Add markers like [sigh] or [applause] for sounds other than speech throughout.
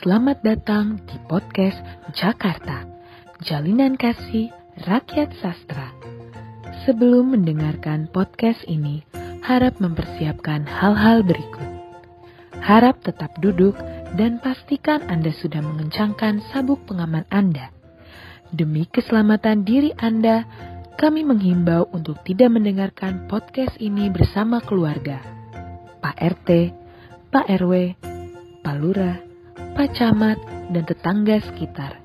Selamat datang di podcast Jakarta, Jalinan Kasih Rakyat Sastra. Sebelum mendengarkan podcast ini, harap mempersiapkan hal-hal berikut. Harap tetap duduk dan pastikan Anda sudah mengencangkan sabuk pengaman Anda. Demi keselamatan diri Anda, kami menghimbau untuk tidak mendengarkan podcast ini bersama keluarga. Pak RT, Pak RW, Pak Lurah, Pak Camat, dan tetangga sekitar.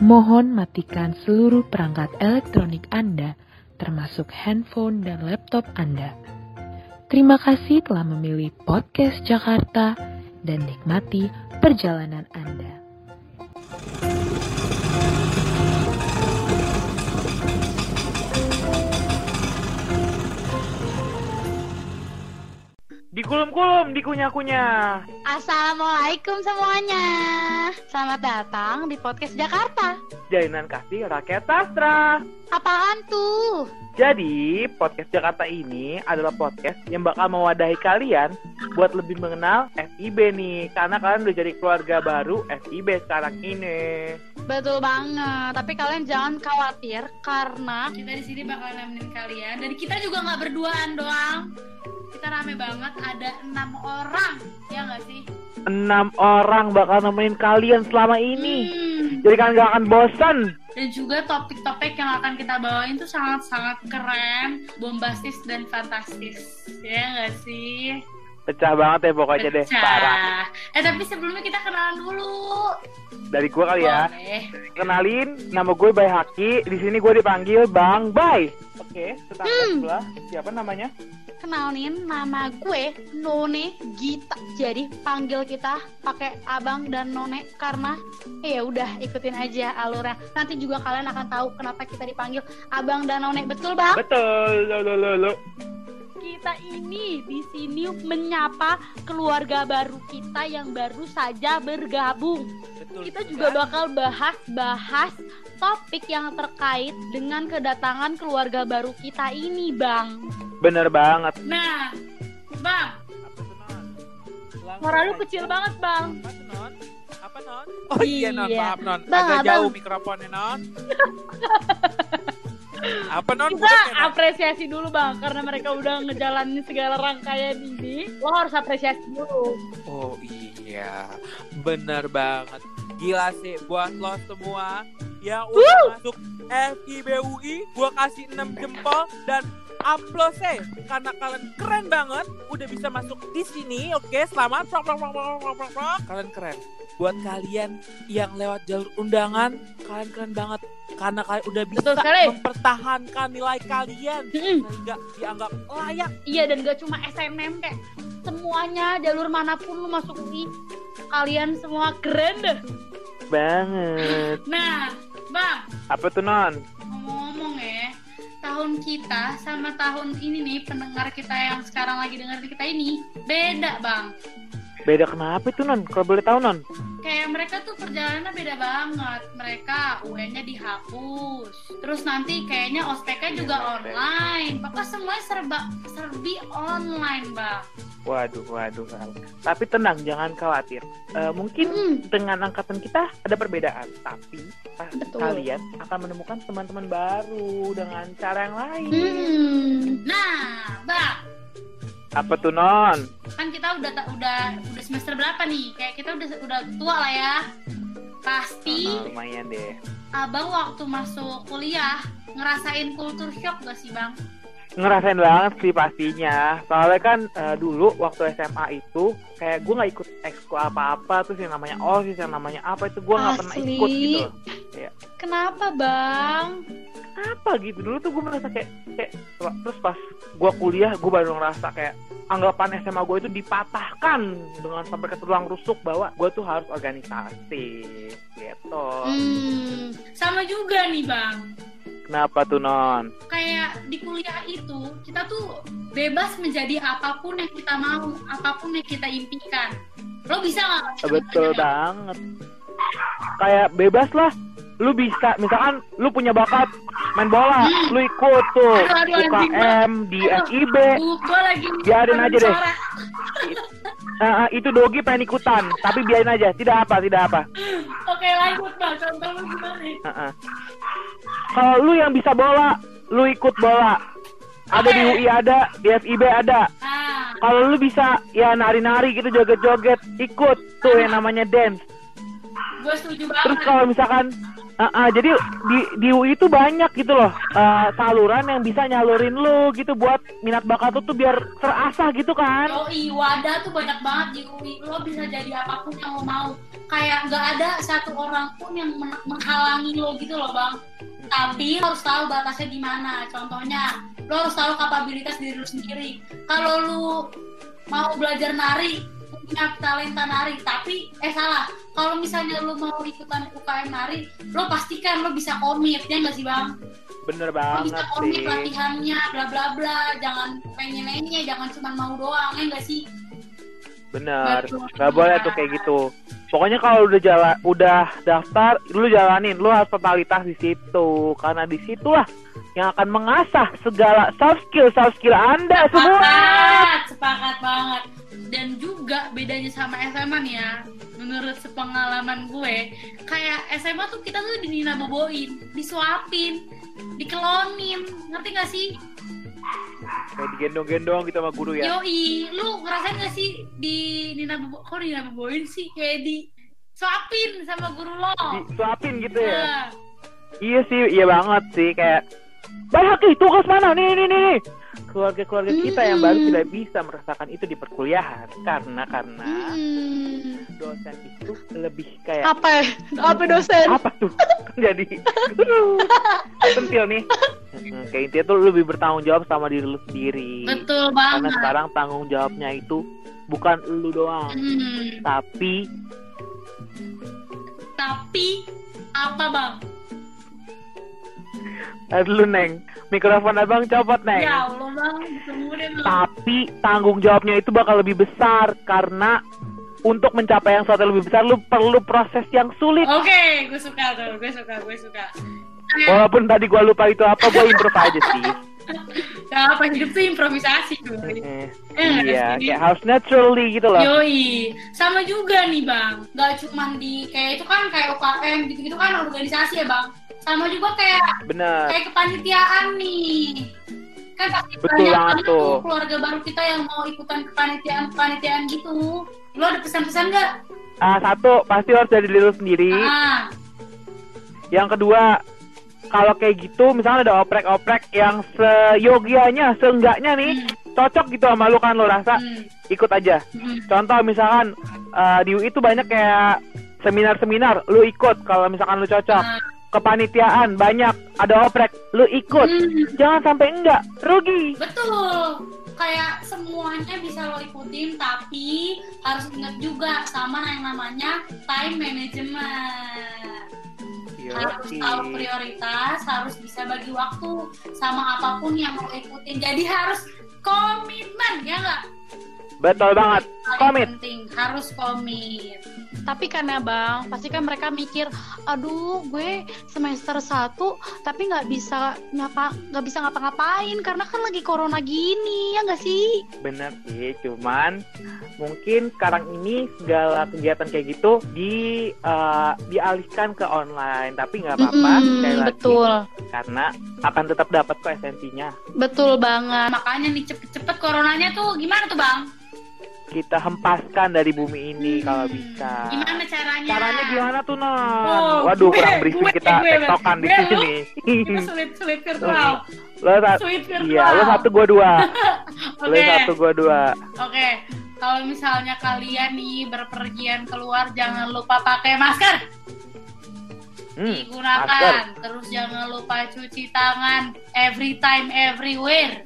Mohon matikan seluruh perangkat elektronik Anda, termasuk handphone dan laptop Anda. Terima kasih telah memilih podcast Jakarta dan nikmati perjalanan Anda. Dikulum-kulum, dikunyah-kunyah. Assalamualaikum semuanya. Selamat datang di podcast Jakarta. Jalinan kasih rakyat sastra. Apaan tuh? Jadi, podcast Jakarta ini adalah podcast yang bakal mewadahi kalian buat lebih mengenal FIB nih. Karena kalian udah jadi keluarga baru FIB sekarang ini. Betul banget. Tapi kalian jangan khawatir karena kita di sini bakal nemenin kalian dan kita juga nggak berduaan doang kita rame banget ada enam orang ya nggak sih Enam orang bakal nemenin kalian selama ini. Hmm. Jadi kalian gak akan bosan. dan juga topik-topik yang akan kita bawain tuh sangat-sangat keren bombastis dan fantastis ya nggak sih Pecah banget ya pokoknya deh. Pecah. Parah. eh tapi sebelumnya kita kenalan dulu Dari gua kali ya. boleh Kenalin, nama gue Bay Haki. Di sini gue dipanggil Bang Bay. Oke, tetangga Hmm. sebelah. Siapa namanya? Kenalin nama gue None Gita. Jadi panggil kita pakai abang dan none karena ya udah ikutin aja alurnya. Nanti juga kalian akan tahu kenapa kita dipanggil abang dan none. Betul bang? Betul. Lo, lo, lo, lo. Kita ini di sini menyapa keluarga baru kita yang baru saja bergabung. Betul. Kita juga bakal bahas-bahas topik yang terkait dengan kedatangan keluarga baru kita ini, Bang. Bener banget. nah bang Suara lu kecil banget, Bang. Apa Non? Apa, Non? Oh iya, Non. Iya. Maaf, Non. Bang, Agak abang. jauh mikrofonnya, Non. [laughs] Apa, Non? Kita apresiasi dulu, Bang, karena mereka udah ngejalanin segala rangkaian ini. Lo harus apresiasi dulu. Oh iya, bener banget. Gila sih buat lo semua yang udah masuk FIBUI, gua kasih 6 jempol dan aplause karena kalian keren banget udah bisa masuk di sini. Oke, selamat. Prok, prok, prok, prok, prok, prok, prok. Kalian keren. Buat kalian yang lewat jalur undangan, kalian keren banget karena kalian udah bisa Betul sekali. mempertahankan nilai kalian Mm-mm. sehingga dianggap layak. Iya dan gak cuma SNM kayak semuanya jalur mana pun lu masuk UI kalian semua keren deh. Banget. nah bang Apa tuh, Non? Tahun kita sama tahun ini nih pendengar kita yang sekarang lagi dengar kita ini beda bang Beda kenapa itu, Non? Kalau boleh tahu, Non? kayak mereka tuh perjalanannya beda banget mereka UN-nya dihapus terus nanti kayaknya ospeknya juga online pokoknya semuanya serba serbi online bang Waduh, waduh, waduh. Tapi tenang, jangan khawatir. Eh, mungkin Hmm. dengan angkatan kita ada perbedaan, tapi Betul. kalian akan menemukan teman-teman baru dengan cara yang lain. Hmm. nah bang Apa tuh, Non? kan kita udah udah udah semester berapa nih kayak kita udah udah tua lah ya pasti Ah, lumayan deh. abang waktu masuk kuliah ngerasain kultur shock gak sih bang Ngerasain banget sih pastinya. Soalnya kan eh, dulu waktu SMA itu kayak gue nggak ikut ekskul apa-apa terus yang namanya osis, yang namanya apa itu gue nggak pernah ikut gitu. Loh. Kenapa bang? Apa gitu dulu tuh gue merasa kayak kayak terus pas gue kuliah gue baru ngerasa kayak anggapan SMA gue itu dipatahkan dengan sampai ke tulang rusuk bahwa gue tuh harus organisasi gitu. Hmm. sama juga nih bang Kenapa tuh non? kayak di kuliah itu kita tuh bebas menjadi apa pun yang kita mau apa pun yang kita impikan lo bisa nggak Betul banget. Kayak bebas lah. Lu bisa, misalkan lu punya bakat main bola, lu ikut tuh Aduh, UKM di. FIB. Uh, Biarin aja deh. eh, itu Dogi pengen ikutan, tapi biarin aja, tidak apa, tidak apa. Oke lanjut bang, contoh lu gimana? Heeh. Kalau lu yang bisa bola, lu ikut bola. Ada di UI ada, di FIB ada. Nah, Kalau lu bisa ya nari-nari gitu joget-joget, ikut tuh yang namanya dance. gue setuju Terus banget. kalau misalkan ah, ah, jadi di di UI itu banyak gitu loh eh, saluran yang bisa nyalurin lu gitu buat minat bakat lu tuh biar terasah gitu kan. Yoi, wadah tuh banyak banget di UI. Lo bisa jadi apa pun yang lo mau. Kayak nggak ada satu orang pun yang men- menghalangi lo gitu loh bang. Tapi lo harus tahu batasnya di mana. Contohnya, lo harus tahu kapabilitas diri lo sendiri. Kalau lo mau belajar nari, punya talenta nari, tapi eh salah. Kalau misalnya lo mau ikutan UKM nari, lo pastikan lo bisa komit ya nggak sih bang? Bener Lo banget bisa sih. komit latihannya, bla bla bla. Jangan pengen-pengen, jangan cuma mau doang ya nggak sih? Bener. Betul. Gak boleh tuh kayak gitu. Pokoknya kalau udah jalan, udah daftar, lu jalanin, lu harus totalitas di situ, karena di situlah yang akan mengasah segala soft skill, soft skill anda semua. Sepakat, sepakat banget. Dan juga bedanya sama SMA nih ya, menurut sepengalaman gue, kayak SMA tuh kita tuh dinina boboin, disuapin, dikelonin, ngerti gak sih? Kayak digendong-gendong gitu sama guru ya. Yoi, lu ngerasain gak sih di Nina Bobo, kok Nina Boboin sih? Kayak di suapin sama guru lo. Disuapin gitu ya. Nah, Iya sih, iya banget sih kayak Bayaki, tugas mana? Nih, nih, nih. Keluarga-keluarga kita yang baru Mm-mm. tidak bisa merasakan itu di perkuliahan karena karena Hmm. dosen itu lebih kayak Apa ya? Apa dosen? apa tuh jadi [laughs] sentil nih Hmm, kayak intinya tuh lebih bertanggung jawab sama diri lu sendiri betul karena banget. sekarang tanggung jawabnya itu bukan lu doang Hmm, tapi tapi apa bang? eh, dulu neng mikrofon abang copot neng Ya Allah bang, deh bang. tapi tanggung jawabnya itu bakal lebih besar karena untuk mencapai yang suatu lebih besar lu perlu proses yang sulit Oke, gue suka tuh, gue suka, gue suka. Walaupun tadi gua lupa itu apa gua improve aja sih [laughs] Gak apa hidup tuh improvisasi cuy. Eh, Eh, iya kayak harus naturally gitu loh Yoi, sama juga nih bang. Gak cuma di kayak itu kan kayak UKM gitu-gitu kan organisasi ya bang. Sama juga kayak bener kayak kepanitiaan nih. Kan pasti Betul banyak tuh. tuh keluarga baru kita yang mau ikutan kepanitiaan kepanitiaan gitu. Lo ada pesan-pesan nggak? Ah, satu pasti harus dari diri lu sendiri Ah, Yang kedua, kalau kayak gitu, misalnya ada oprek-oprek yang seyogianya, seenggaknya nih, hmm, cocok gitu sama lu kan lu rasa, hmm, ikut aja. hmm. Contoh misalkan eh, di UI itu banyak kayak seminar-seminar, lu ikut kalau misalkan lu cocok. Nah, Kepanitiaan banyak, ada oprek, lu ikut. hmm. Jangan sampai enggak, rugi. Betul. Kayak semuanya bisa lo ikutin, tapi harus ingat juga sama yang namanya time management. Harus tahu prioritas, harus bisa bagi waktu sama apa pun yang mau ikutin. Jadi harus komitmen, ya nggak? Betul banget. Komit. penting harus komit. Tapi kan ya bang, pasti kan mereka mikir, aduh gue semester 1 tapi nggak bisa nyapa, nggak bisa ngapa-ngapain karena kan lagi corona gini ya nggak sih? Bener sih, cuman mungkin sekarang ini segala kegiatan kayak gitu di eh, dialihkan ke online, tapi nggak apa-apa sekali lagi betul, karena akan tetap dapat kok esensinya. betul banget. Makanya nih cepet-cepet coronanya tuh gimana tuh bang? Kita hempaskan dari bumi ini kalau Hmm, bisa. Gimana caranya? Caranya gimana tuh non? Oh, Waduh gue- kurang berisik gue- kita gue- tektokan di gue- sini. Kita sulit-sulit virtual. [laughs] lo virtual. iya, lo satu gua dua. [laughs] Lo Oke. satu gua dua. Oke, kalau misalnya kalian nih berpergian keluar jangan lupa pakai masker. Hmm, Digunakan. masker. Terus jangan lupa cuci tangan every time everywhere.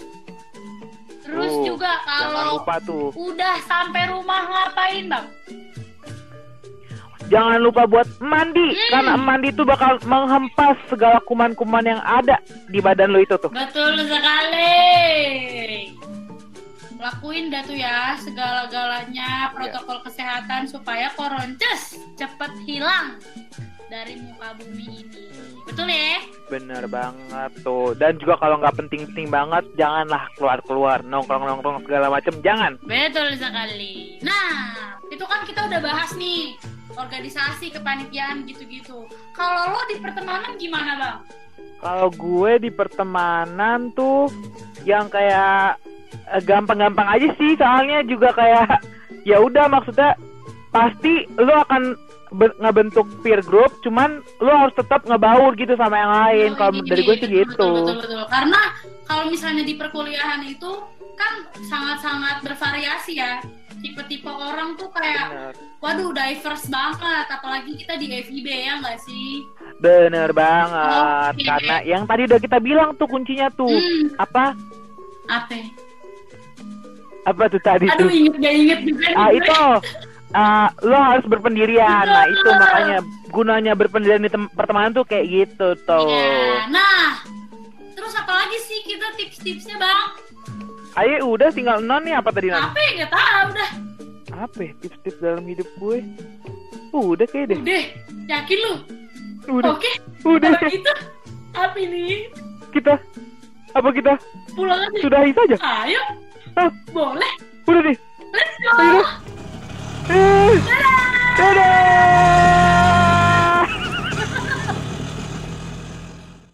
Terus Tuh, juga Jangan kalau lupa tuh. udah sampai rumah ngapain, Bang? Jangan lupa buat mandi Hmm. karena mandi itu bakal menghempas segala kuman-kuman yang ada di badan lo itu tuh. Betul sekali. Lakuin dah tuh ya segala-galanya protokol kesehatan supaya koronces cepet hilang dari muka bumi ini. Betul ya? Bener banget tuh. Dan juga kalau nggak penting-penting banget, janganlah keluar-keluar nongkrong-nongkrong segala macem. Jangan. Betul sekali. Nah, itu kan kita udah bahas nih organisasi kepanitiaan gitu-gitu. Kalau lo di pertemanan gimana bang? Kalau gue di pertemanan tuh yang kayak eh, gampang-gampang aja sih. Soalnya juga kayak ya udah maksudnya pasti lo akan be- ngebentuk peer group, cuman lo harus tetap ngebaur gitu sama yang lain. Oh, Kalau dari gue sih betul, gitu. Betul, betul, betul. Karena kalau misalnya di perkuliahan itu kan sangat-sangat bervariasi ya. Tipe-tipe orang tuh kayak, Bener. waduh diverse banget. Apalagi kita di FIB ya nggak sih? Bener banget. Oke. Karena yang tadi udah kita bilang tuh kuncinya tuh Hmm, apa? apa? Apa tuh tadi Aduh tuh? inget gak inget juga Ah itu ah, lo harus berpendirian. Nah itu Betul. makanya gunanya berpendirian di tem- pertemanan tuh kayak gitu tuh. Ya, nah, terus apa lagi sih kita tips-tipsnya bang? Ayo udah tinggal non nih apa tadi non? Apa ya nggak tahu dah. Apa ya tips-tips dalam hidup gue? Udah kayak deh. Udah, yakin lu? Udah. Oke, Udah kalau gitu apa ini? kita apa kita Pulang aja. sudahi saja? Ayo, Ah, boleh. udah deh. Let's Ayo go. deh. 嗯这里